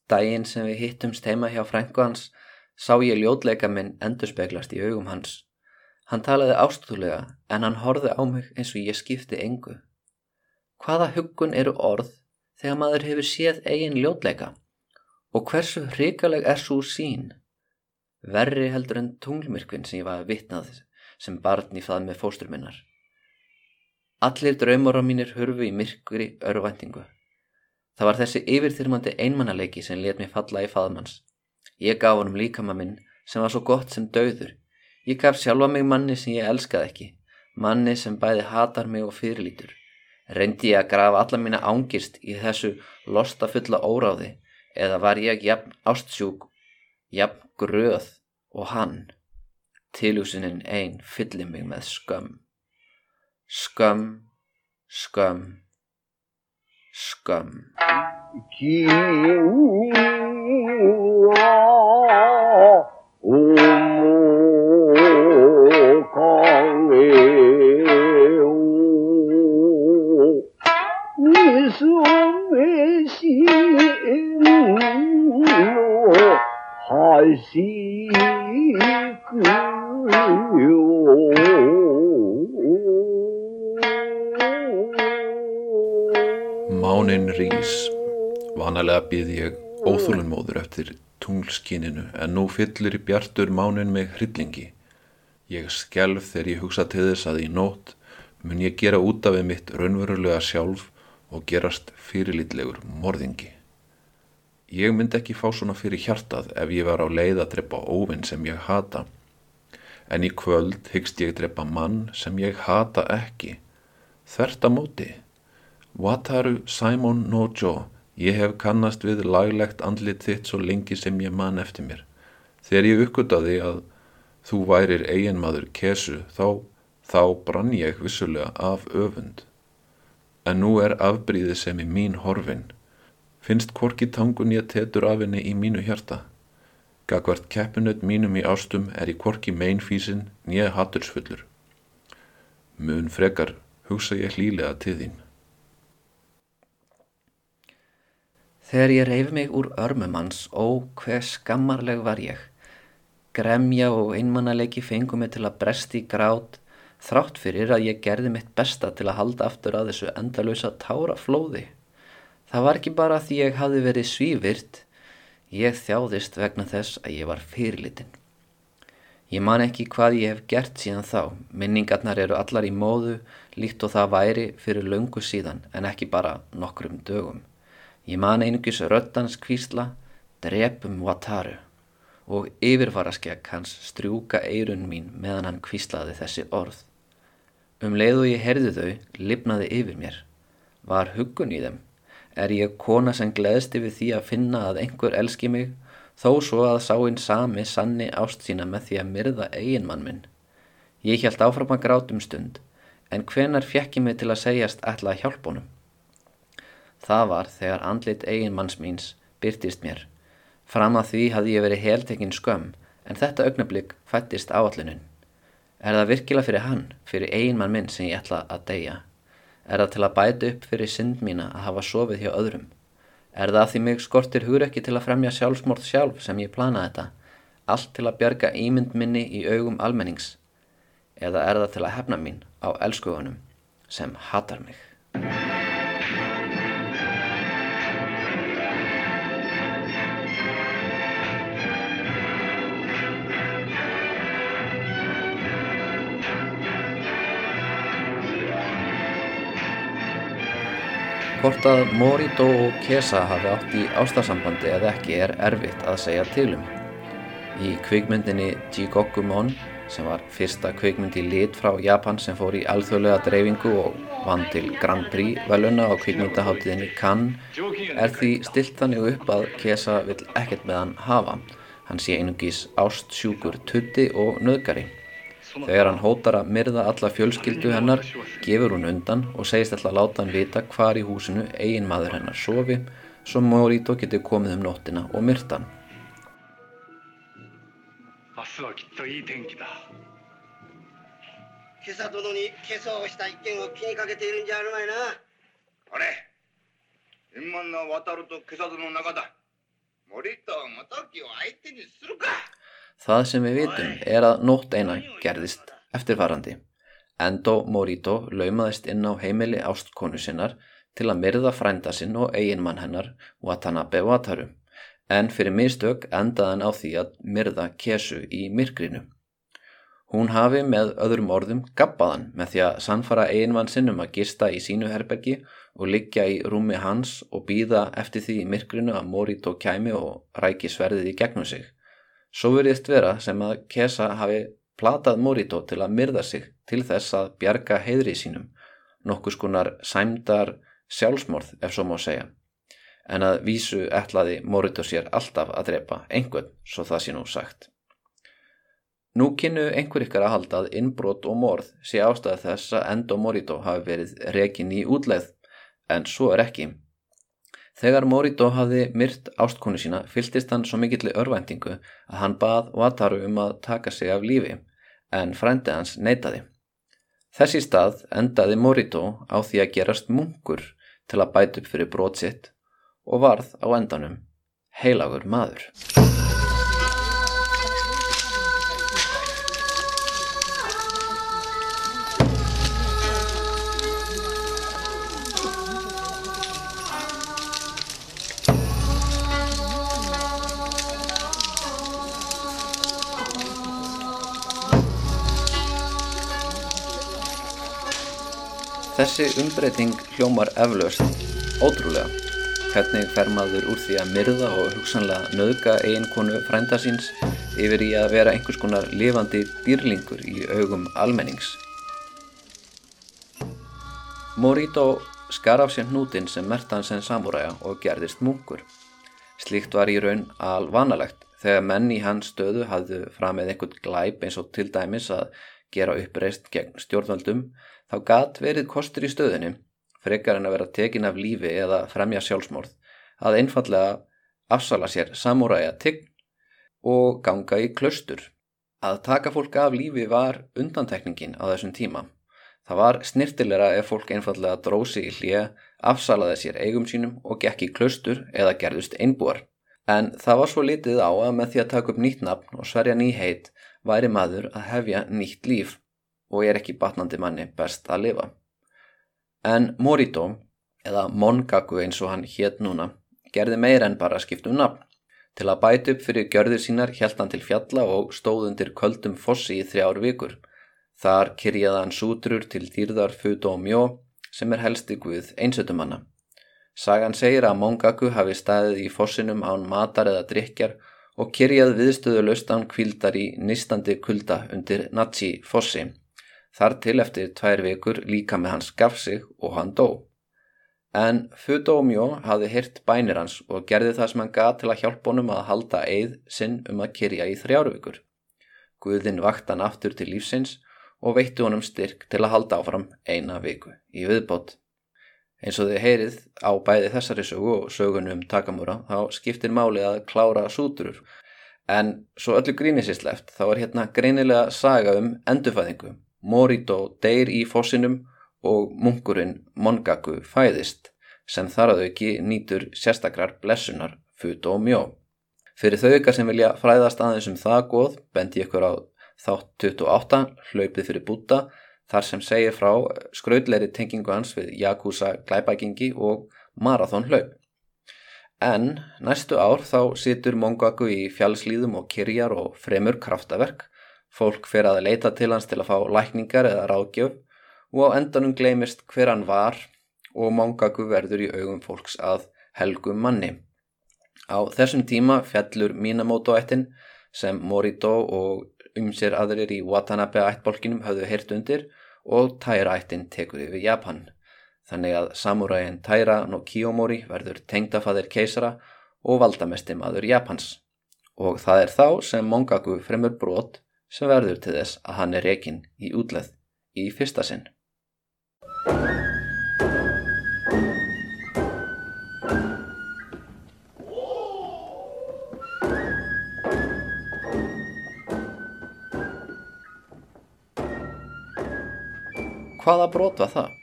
Dægin sem við hittumst heima hjá frængu hans sá ég ljótleika minn endurspeglast í augum hans. Hann talaði ástúlega en hann horði á mig eins og ég skipti engu. Hvaða huggun eru orð þegar maður hefur séð eigin ljótleika? Og hversu hrikaleg er svo sín? Verri heldur en tunglmyrkvinn sem ég var vitnað sem barn í það með fóstur minnar. Allir draumar á mínir hurfu í myrkri örvæntingu. Það var þessi yfirþyrmandi einmannaleiki sem let mér falla í faðmanns. Ég gaf honum líkama minn sem var svo gott sem dauður. Ég gaf sjálfa mig manni sem ég elskaði ekki, manni sem bæði hatar mig og fyrirlítur. Reyndi ég að grafa alla mína ángist í þessu lostafulla óráði eða var ég jafn ástsjúk, jafn gröð og hann. Tilhúsininn einn fyllir mig með skömm. skam, skam, skam. Oh. Mánin rís. Vanalega býð ég óþúlunmóður eftir tunglskininu en nú fyllir í bjartur mánin mig hryllingi. Ég skelf þegar ég hugsa til þess að í nótt mun ég gera út af við mitt raunverulega sjálf og gerast fyrirlítlegur morðingi. Ég myndi ekki fá svona fyrir hjartað ef ég var á leið að drepa óvinn sem ég hata. En í kvöld hyggst ég drepa mann sem ég hata ekki. Þvert að móti. Wataru Simon no Jo, ég hef kannast við laglegt andlit þitt svo lengi sem ég man eftir mér. Þegar ég uppgötaði að þú værir eiginmaður kesu, þá, þá brann ég vissulega af öfund. En nú er afbríðið sem í mín horfin. Finnst hvorki tangun ég tetur af henni í mínu hjarta. Gagvart keppinut mínum í ástum er í hvorki meinfísin nýja hattursfullur. Mun frekar hugsa ég hlýlega til þín. Þegar ég reyf mig úr örmum hans, ó, hver skammarleg var ég. Gremja og einmannalegi fengum mig til að bresti í grát, þrátt fyrir að ég gerði mitt besta til að halda aftur að þessu endalösa táraflóði. Það var ekki bara því ég hafði verið svívirt, ég þjáðist vegna þess að ég var fyrirlitin. Ég man ekki hvað ég hef gert síðan þá, minningarnar eru allar í móðu, líkt og það væri fyrir löngu síðan en ekki bara nokkrum dögum. Ég man einugis röddans kvísla, drepum Wataru og yfirvaraskegg hans strjúka eirun mín meðan hann kvíslaði þessi orð. Um leið og ég herði þau, lifnaði yfir mér. Var huggun í þeim? Er ég kona sem gleðst yfir því að finna að einhver elski mig, þó svo að sáinn sami sanni ást sína með því að myrða eiginmann minn? Ég held áfram að grátum stund, en hvenar fjekk ég mig til að segjast ætla að hjálp honum? Það var þegar andlit eiginmanns míns byrtist mér. Fram að því hafði ég verið heltekinn skömm, en þetta augnablík fættist áallunin. Er það virkilega fyrir hann, fyrir eiginmann minn sem ég ætla að deyja? Er það til að bæta upp fyrir synd mína að hafa sofið hjá öðrum? Er það því mig skortir hugur ekki til að fremja sjálfsmórð sjálf sem ég plana þetta? Allt til að bjarga ímynd minni í augum almennings? Eða er það til að hefna mín á elskugunum sem hatar mig? Hvort að Morito og Kesa hafi átt í ástarsambandi eða ekki er erfitt að segja tilum. Í kvikmyndinni Jigokkumon sem var fyrsta kvikmynd í lit frá Japan sem fór í alþjóðlega dreifingu og vann til Grand Prix veluna á kvikmyndaháttiðinni Cannes er því stilt þannig upp að Kesa vill ekkert með hann hafa. Hann sé einungis ástsjúkur tutti og nöðgari. Þegar hann hótar að myrða alla fjölskyldu hennar gefur hún undan og segist alltaf að láta hann vita hvar í húsinu eigin maður hennar sofi svo Morito getur komið um nóttina og myrta hann. Það sem við vitum er að nótt eina gerðist eftirfarandi. Endo Morito laumaðist inn á heimili ástkonu sinnar til að myrða frænda sinn og eiginmann hennar Watanabe Wataru en fyrir mistök endaðan á því að myrða kesu í myrkrinu. Hún hafi með öðrum orðum gappaðan með því að sannfara eiginmann sinnum að gista í sínu herbergi og liggja í rúmi hans og býða eftir því í myrkrinu að Morito kæmi og ræki sverðið í gegnum sig. Svo veriðst vera sem að Kesa hafi platað Morito til að myrða sig til þess að bjarga heiðri sínum, nokkus konar sæmdar sjálfsmorð ef svo má segja. En að vísu ætlaði Morito sér alltaf að drepa einhvern, svo það sé nú sagt. Nú kynnu einhver ykkar að halda að innbrot og morð sé ástæða þess að Endo Morito hafi verið rekin í útleið, en svo er ekki. Þegar Morito hafði myrt ástkonu sína fyltist hann svo mikilli örvæntingu að hann bað Wataru um að taka sig af lífi, en frændi hans neytaði. Þessi stað endaði Morito á því að gerast munkur til að bæta upp fyrir brot sitt og varð á endanum heilagur maður. Þessi umbreyting hljómar eflaust ótrúlega. Hvernig fer maður úr því að myrða og hugsanlega nöðga eiginkonu frænda síns yfir í að vera einhvers konar lifandi dýrlingur í augum almennings. Morito skar af sér hnútin sem mertan sem samúræja og gerðist munkur. Slíkt var í raun alvanalegt þegar menn í hans stöðu hafðu framið einhvern glæp eins og til dæmis að gera uppreist gegn stjórnvöldum þá gat verið kostur í stöðinu, frekar en að vera tekin af lífi eða fremja sjálfsmorð, að einfallega afsala sér samúræja tign og ganga í klaustur. Að taka fólk af lífi var undantekningin á þessum tíma. Það var snirtilegra ef fólk einfallega drósi í hlje, afsalaði sér eigum sínum og gekk í klaustur eða gerðust einbúar. En það var svo litið á að með því að taka upp nýtt nafn og sverja ný heit væri maður að hefja nýtt líf og er ekki batnandi manni best að lifa. En Morito, eða Mongaku eins og hann hétt núna, gerði meir en bara skiptum nafn. Til að bæta upp fyrir gjörðir sínar hjælt hann til fjalla og stóð undir köldum fossi í þrjár vikur. Þar kyrjaði hann sútrur til dýrðar Fudo og Mjó sem er helsti guð einsötumanna. Sagan segir að Mongaku hafi staðið í fossinum án matar eða drikjar og kyrjað viðstöðu laustan kvildar í nistandi kulda undir Nazi fossi. Þar til eftir tvær vikur líka með hans gaf sig og hann dó. En Fudomjó hafði hirt bænir hans og gerði það sem hann gaf til að hjálpa honum að halda eið sinn um að kyrja í þrjáru vikur. Guðin vakt hann aftur til lífsins og veitti honum styrk til að halda áfram eina viku í viðbót. Eins og þið heyrið á bæði þessari sögu og sögunum um takamúra þá skiptir máli að klára súturur. En svo öllu grínisísleft þá er hérna greinilega saga um endurfæðingu. Morito deyr í fossinum og munkurinn Mongaku fæðist sem þar að auki nýtur sérstakrar blessunar Futo og Mjó. Fyrir þau ykkar sem vilja fræðast aðeins um það góð bendi ykkur á þátt 28 hlaupið fyrir búta þar sem segir frá skraudleiri tengingu hans við Yakuza glæbækingi og marathón hlaup. En næstu ár þá situr Mongaku í fjallslýðum og kyrjar og fremur kraftaverk. Fólk fer að leita til hans til að fá lækningar eða ráðgjöf og á endanum gleymist hver hann var og Mongaku verður í augum fólks að helgum manni. Á þessum tíma fjallur Minamoto-ættin sem Morito og umsér aðrir í Watanabe ættbólkinum höfðu heyrt undir og Taira-ættin tekur yfir Japan. Þannig að samuræin Taira no Kiyomori verður tengdafaðir keisara og valdamesti maður Japans. Og það er þá sem Mongaku fremur brot sem verður til þess að hann er rekin í útleð í fyrsta sinn. Hvaða brot var það?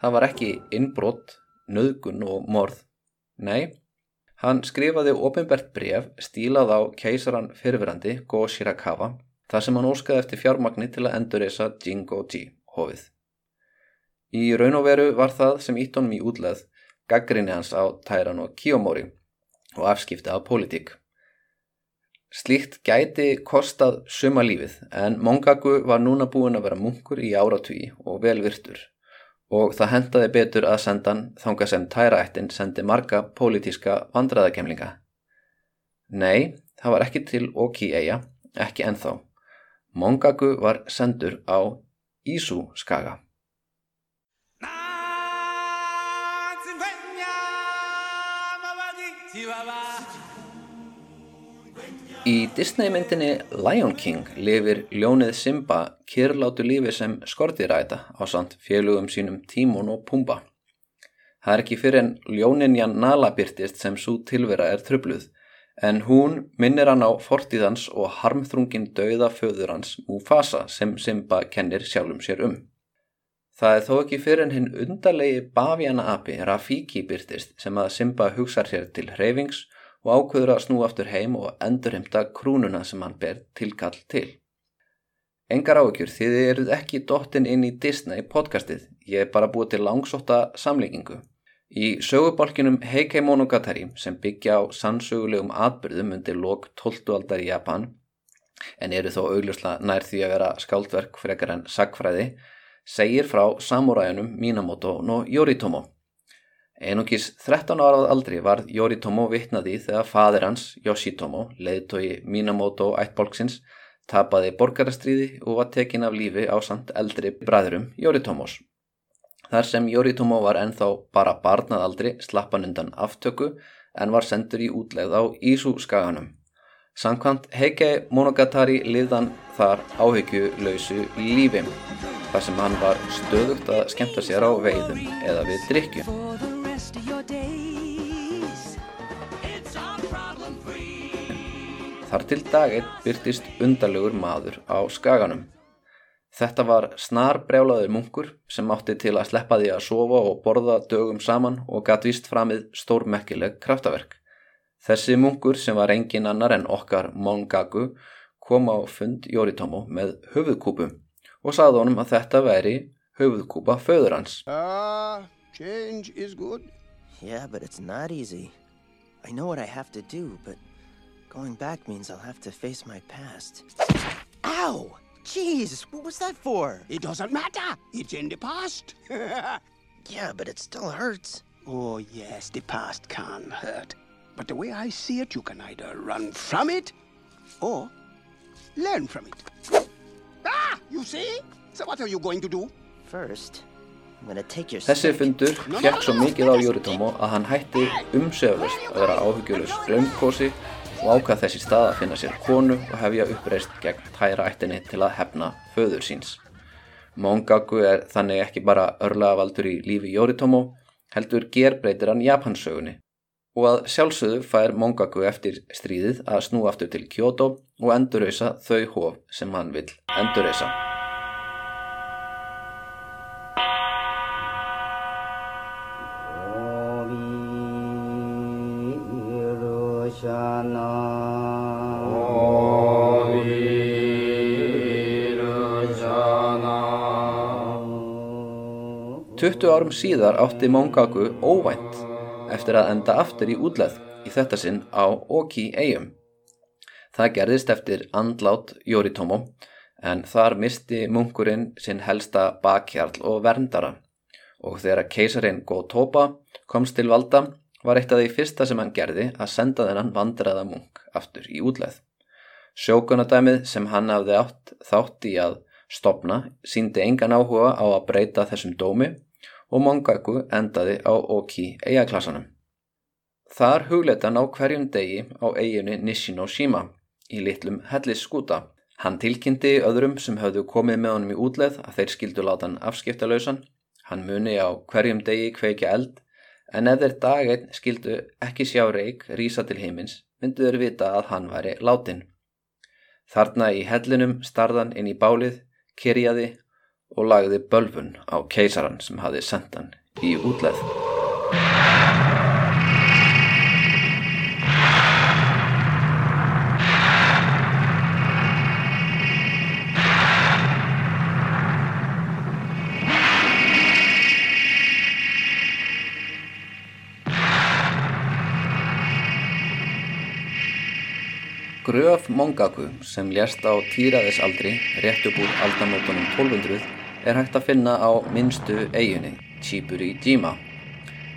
það var ekki innbrott, nöðgun og morð. Nei, hann skrifaði ofinbert bref stílað á keisaran fyrfirandi Go Shirakawa þar sem hann óskaði eftir fjármagni til að endurreysa Jingo-ji hófið. Í raun og veru var það sem ítt honum í útleð gaggrinni hans á Tæran og Kiyomori og afskipti af pólitík. Slíkt gæti kostað suma lífið en Mongaku var núna búin að vera munkur í áratví og velvirtur og það hendaði betur að sendan þanga sem Tæraættin sendi marga pólitíska vandræðakemlinga. Nei, það var ekki til Oki eiga, ekki enþá. Mongaku var sendur á Ísú skaga. Í Disney-myndinni Lion King lifir ljónið Simba kyrlátu lífi sem skortiræta á samt félugum sínum Tímon og Pumba. Það er ekki fyrir en ljóninjan Nala byrtist sem svo tilvera er trubluð, en hún minnir hann á fortíðans og harmþrungin dauða föður hans Mufasa sem Simba kennir sjálfum sér um. Það er þó ekki fyrir en hinn undarlegi Baviana api Rafiki byrtist sem að Simba hugsar sér til hreyfings og ákveður að snú aftur heim og endurheimta krúnuna sem hann ber tilkall til. Engar áökjur því þið eruð ekki dottin inn í Disney podcastið, ég er bara búið til langsóta samleikingu. Í sögubalkinum Heikei Monogatari sem byggja á sannsögulegum atbyrðum undir lok 12. aldar í Japan, en eru þó augljósla nær því að vera skáldverk frekar en sagfræði, segir frá samuræjunum Minamoto no Yoritomo. Einungis 13 árað aldri varð Yoritomo vittnaði þegar fadir hans, Yoshitomo, leiðtói Minamoto ættbólksins, tapaði borgarastriði og var tekin af lífi á samt eldri bræðurum Yoritomos. Þar sem Yoritomo var ennþá bara barnað aldri slappan undan aftöku en var sendur í útlegð á Ísú skaganum. Sankvæmt Heike Monogatari liðan þar áhyggju lausu lífi, þar sem hann var stöðugt að skemta sér á veiðum eða við drikju. Þar til daginn byrtist undarlegur maður á skaganum. Þetta var snar brjálaður munkur sem átti til að sleppa því að sofa og borða dögum saman og gatt vist framið stórmerkileg kraftaverk. Þessi munkur sem var engin annar en okkar Mongaku kom á fund Yoritomo með höfuðkúpu og sagði honum að þetta veri höfuðkúpa föður hans. Ah, change is good. Yeah, but it's not easy. I know what I have to do, but going back means I'll have to face my past. Ow! Jeez, what was that for? It doesn't matter. It's in the past. Yeah, but it still hurts. oh, yes, the past can hurt. But the way I see it, you can either run from it or learn from it. Ah, you see? So what are you going to do? First, Þessi fundur fjekk svo mikið á Yoritomo að hann hætti umseflust að vera áhyggjulus draumkosi og ákvað þessi stað að finna sér konu og hefja uppreist gegn tæra ættinni til að hefna föður síns. Mongaku er þannig ekki bara örlagavaldur í lífi Yoritomo, heldur gerbreytir hann Japansögunni og að sjálfsögðu fær Mongaku eftir stríðið að snú aftur til Kyoto og endurreysa þau hóf sem hann vil endurreysa. Tuttu árum síðar átti Mongaku óvænt eftir að enda aftur í útleð í þetta sinn á Oki eigum. Það gerðist eftir andlát Yoritomo en þar misti munkurinn sinn helsta bakhjarl og verndara og þegar keisarin Gotoba komst til valda var eitt af því fyrsta sem hann gerði að senda þennan vandraða munk aftur í útleð. Sjókunadæmið sem hann hafði átt þátt í að stopna síndi engan áhuga á að breyta þessum dómi og Mongaku endaði á Oki eigaklassanum. Þar hugleita hann á hverjum degi á eiginu Nishinoshima í litlum hellisskúta. Hann tilkynnti öðrum sem höfðu komið með honum í útleð að þeir skildu láta hann afskiptalausan. Hann muni á hverjum degi kveikja eld en ef þeir dag einn skildu ekki sjá reik rísa til heimins myndu þeir vita að hann væri látin. Þarna í hellinum starðan inn í bálið, kyrjaði og lagði bölfun á keisaran sem hafði sendt hann í útleð. Gröf Mongaku sem lést á tíraðisaldri rétt upp úr aldamótunum 1200 er hægt að finna á minnstu eiginni, Chiburi Jima.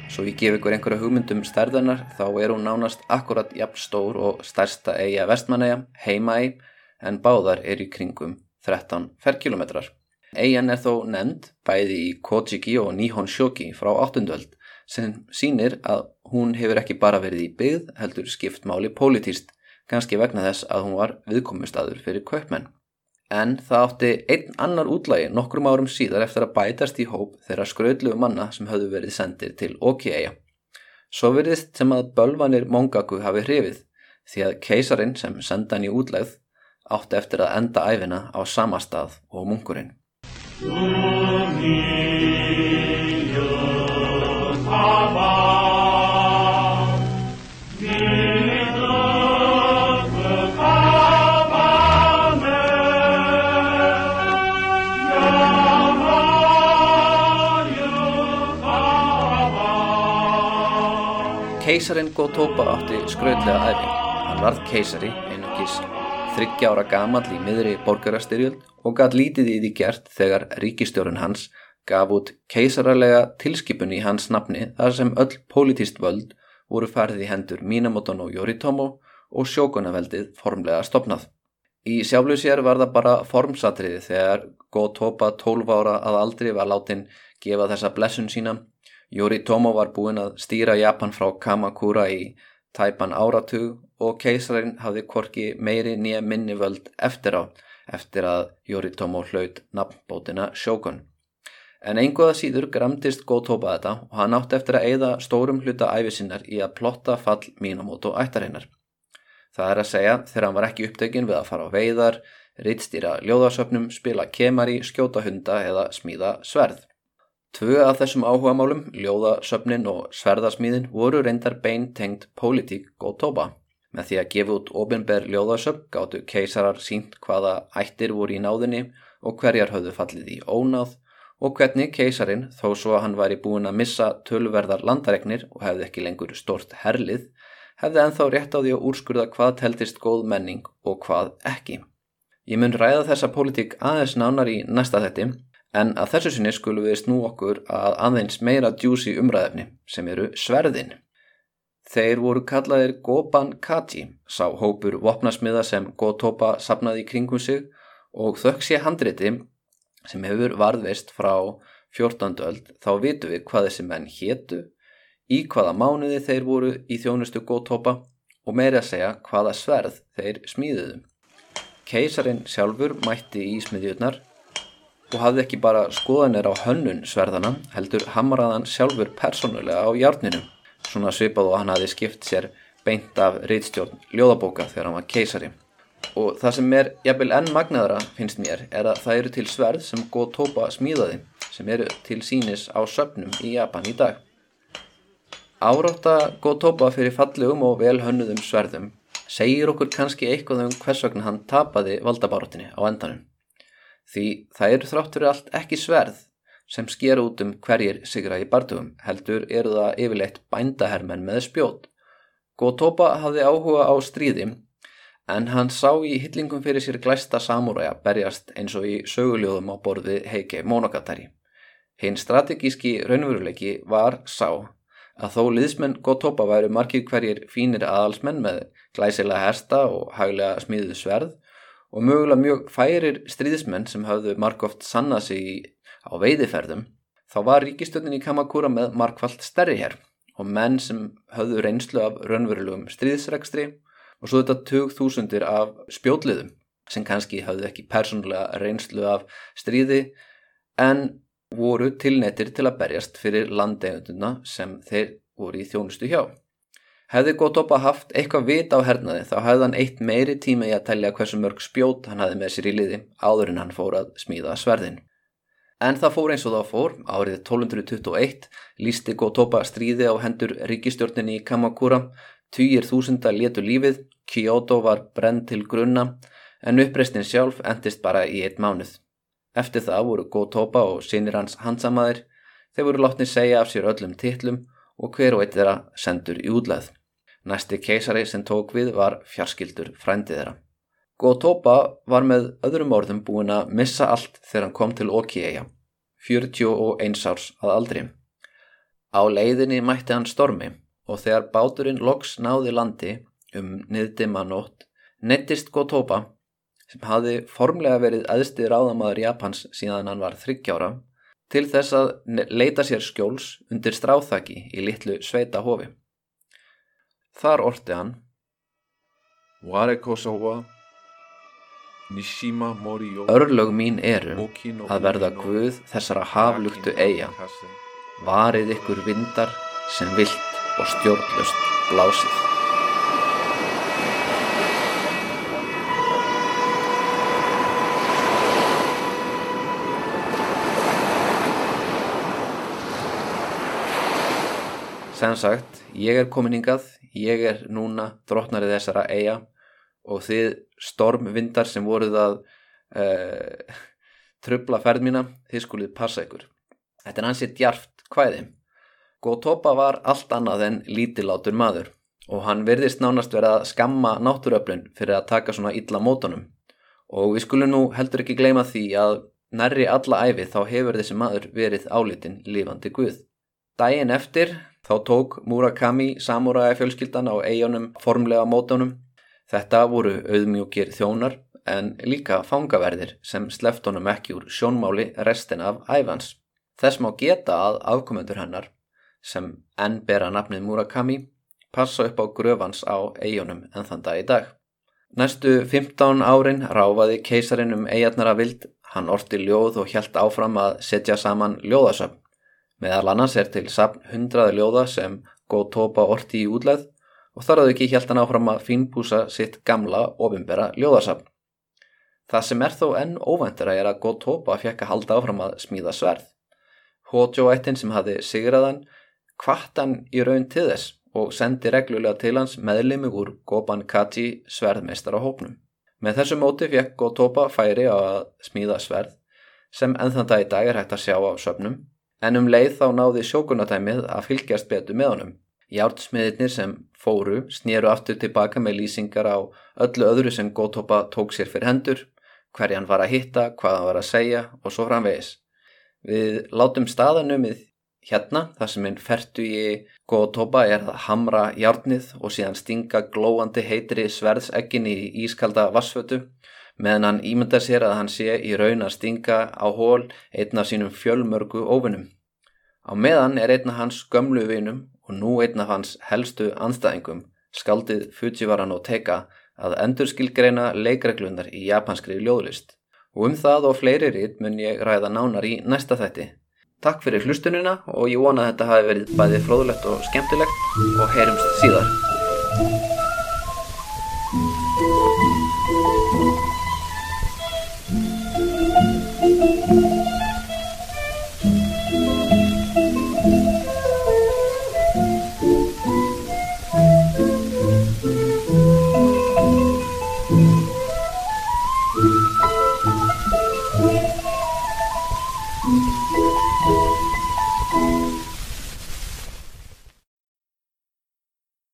Svo ég gef ykkur einhverja hugmyndum stærðanar þá er hún nánast akkurat jafn stór og stærsta eiga vestmanneia, heimaei, en báðar er í kringum 13 ferkilometrar. Eian er þó nefnd bæði í Kojiki og Nihon Shoki frá 8. öld sem sínir að hún hefur ekki bara verið í byggð heldur skipt máli pólitíst kannski vegna þess að hún var viðkomustadur fyrir kaupmenn. En það átti einn annar útlægi nokkrum árum síðar eftir að bætast í hóp þeirra skraudlu manna sem höfðu verið sendir til Oki-eia. Svo verðist sem að bölvanir Mongaku hafi hrifið því að keisarin sem senda hann í útlæð átti eftir að enda æfina á sama stað og munkurinn. Keisarin Gotoba átti skrautlega æfi. Hann varð keisari einungis þryggja ára gamall í miðri borgarastyrjöld og gæt lítið í því gert þegar ríkistjórun hans gaf út keisararlega tilskipun í hans nafni þar sem öll politist völd voru farið í hendur Minamoto no Yoritomo og sjókunaveldið formlega stopnað. Í sjálfu sér var það bara formsatriði þegar Gotoba 12 ára að aldri var látin gefa þessa blessun sína Yoritomo var búinn að stýra Japan frá Kamakura í tæpan áratug og keisarinn hafði korki meiri nýja minni völd eftir á eftir að Yoritomo hlaut nafnbótina Shogun. En einhverða síður gramtist Gotoba þetta og hann átti eftir að eigða stórum hluta æfisinnar í að plotta fall Minamoto ættarinnar. Það er að segja þegar hann var ekki upptökin við að fara á veiðar, rittstýra ljóðarsöpnum, spila kemari, skjóta hunda eða smíða sverð. Tvö af þessum áhugamálum, ljóðasöfnin og sverðasmíðin, voru reyndar bein tengt pólitík Gotoba. Með því að gefa út ofinber ljóðasöfn gáttu keisarar sínt hvaða ættir voru í náðinni og hverjar höfðu fallið í ónáð og hvernig keisarin, þó svo að hann væri búin að missa tölverðar landaregnir og hefði ekki lengur stort herlið, hefði enþá rétt á því að úrskurða hvað teltist góð menning og hvað ekki. Ég mun ræða þessa pólitík aðeins nánar í næsta þetti En að þessu sinni skulum við snú okkur að aðeins meira djúsi umræðefni sem eru sverðin. Þeir voru kallaðir Goban Kaji, sá hópur vopnasmiða sem Gotoba sapnaði kringum sig og þökk sé handriti sem hefur varðveist frá 14. öld þá vitu við hvað þessi menn hétu, í hvaða mánuði þeir voru í þjónustu Gotoba og meiri að segja hvaða sverð þeir smíðuðu. Keisarin sjálfur mætti í smiðjurnar og hafði ekki bara skoðanir á hönnun sverðana heldur hamraðan sjálfur persónulega á hjárninu svona svipað og hann hafði skipt sér beint af reitstjórn ljóðabóka þegar hann var keisari. Og það sem er jafnvel enn magnaðara finnst mér er að það eru til sverð sem Gotoba smíðaði sem eru til sínis á söpnum í Japan í dag. Árátta Gotoba fyrir fallegum og vel hönnuðum sverðum segir okkur kannski eitthvað um hvers vegna hann tapaði valdabaróttinni á endanum Því það eru þráttur allt ekki sverð sem sker út um hverjir sigra í bardugum, heldur eru það yfirleitt bændahermenn með spjót. Gotoba hafði áhuga á stríði en hann sá í hyllingum fyrir sér glæsta samúræja berjast eins og í söguljóðum á borði Heike Monogatari. Hinn strategíski raunveruleiki var sá að þó liðsmenn Gotoba væru margir hverjir fínir aðalsmenn með glæsilega hersta og haglega smíðu sverð og mögulega mjög færir stríðismenn sem hafðu markóft sannað sig á veiðiferðum, þá var ríkistöndin í Kamakura með markvallt stærri hér og menn sem hafðu reynslu af raunverulegum stríðsregstri og svo þetta tug þúsundir af spjótliðum sem kannski hafðu ekki persónulega reynslu af stríði en voru tilnettir til að berjast fyrir landegunduna sem þeir voru í þjónustu hjá. Hefði Gotoba haft eitthvað vit á hernaði þá hefði hann eitt meiri tíma í að telja hversu mörg spjót hann hafi með sér í liði áður en hann fór að smíða sverðin. En það fór eins og það fór, árið 1221 lísti Gotoba stríði á hendur ríkistjórninni í Kamakura, týjir þúsunda létu lífið, Kyoto var brenn til grunna, en uppreistin sjálf endist bara í eitt mánuð. Eftir það voru Gotoba og sinir hans hansamæðir, þeir voru látni segja af sér öllum titlum og hver og eitt þeirra sendur í útlæð. Næsti keisari sem tók við var fjarskildur frændið þeirra. Gotoba var með öðrum orðum búin að missa allt þegar hann kom til Okieja, 41 árs að aldri. Á leiðinni mætti hann stormi og þegar báturinn loks náði landi um niðdima nótt, nettist Gotoba, sem hafi formlega verið aðstið ráðamaður Japans síðan hann var þryggjára, til þess að leita sér skjóls undir stráþaki í litlu sveita hofi. Þar orti hann Örlög mín eru að verða guð þessara haflugtu eiga, varið ykkur vindar sem vilt og stjórnlust blásið. Sem sagt, ég er komin hingað, ég er núna drottnarið þessara eiga og þið stormvindar sem voruð að uh, trubla ferð mína, þið skulið passa ykkur. Þetta er ansið djarft hvæði. Gotoba var allt annað en lítilátur maður og hann verðist nánast verið að skamma náttúröflun fyrir að taka svona illa mótonum. Og við skulum nú heldur ekki gleyma því að nærri alla æfi þá hefur þessi maður verið álitinn lífandi guð. Dæin eftir þá tók Murakami samúræði fjölskyldan á eigunum formlega mótunum. Þetta voru auðmjúkir þjónar en líka fangaverðir sem sleft honum ekki úr sjónmáli restin af æfans. Þess má geta að afkomendur hennar sem enn bera nafnið Murakami passa upp á gröfans á eigunum en þann dag í dag. Næstu 15 árin ráfaði keisarin um eigarnar að vild, hann orti ljóð og hjælt áfram að setja saman ljóðasöfn. Meðal annars er til sapn hundraði ljóða sem Gotoba orti í útleð og þar hafði ekki hjælt hann áfram að fínpúsa sitt gamla ofinbera ljóðasapn. Það sem er þó enn óvæntura er að Gotoba fekk að halda áfram að smíða sverð. Hojo-ættin sem hafði sigraðan kvart hann í raun til þess og sendi reglulega til hans meðlimi úr Goban Kaji sverðmeistar á hópnum. Með þessu móti fekk Gotoba færi á að smíða sverð sem ennþann dag í dag er hægt að sjá á söpnum en um leið þá náði sjókunatæmið að fylgjast betur með honum. Jártsmiðirnir sem fóru snýru aftur tilbaka með lýsingar á öllu öðru sem Gotoba tók sér fyrir hendur, hverjan var að hitta, hvað hann var að segja og svo framvegis. Við látum staðanumið hérna, það sem einn fertu í Gotoba er að hamra járnið og síðan stinga glóandi heitri sverðsegginni í ískalda vassfötu meðan hann ímynda sér að hann sé í raun að stinga á hól einn af sínum fjölmörgu óvinnum. Á meðan er einn af hans gömlu vinum og nú einn af hans helstu anstæðingum, skaldið Fujiwara no Teika, að endurskilgreina leikreglunar í japanskri ljóðlist. Og um það og fleiri rít mun ég ræða nánar í næsta þætti. Takk fyrir hlustununa og ég vona að þetta hafi verið bæði fróðulegt og skemmtilegt og heyrumst síðar.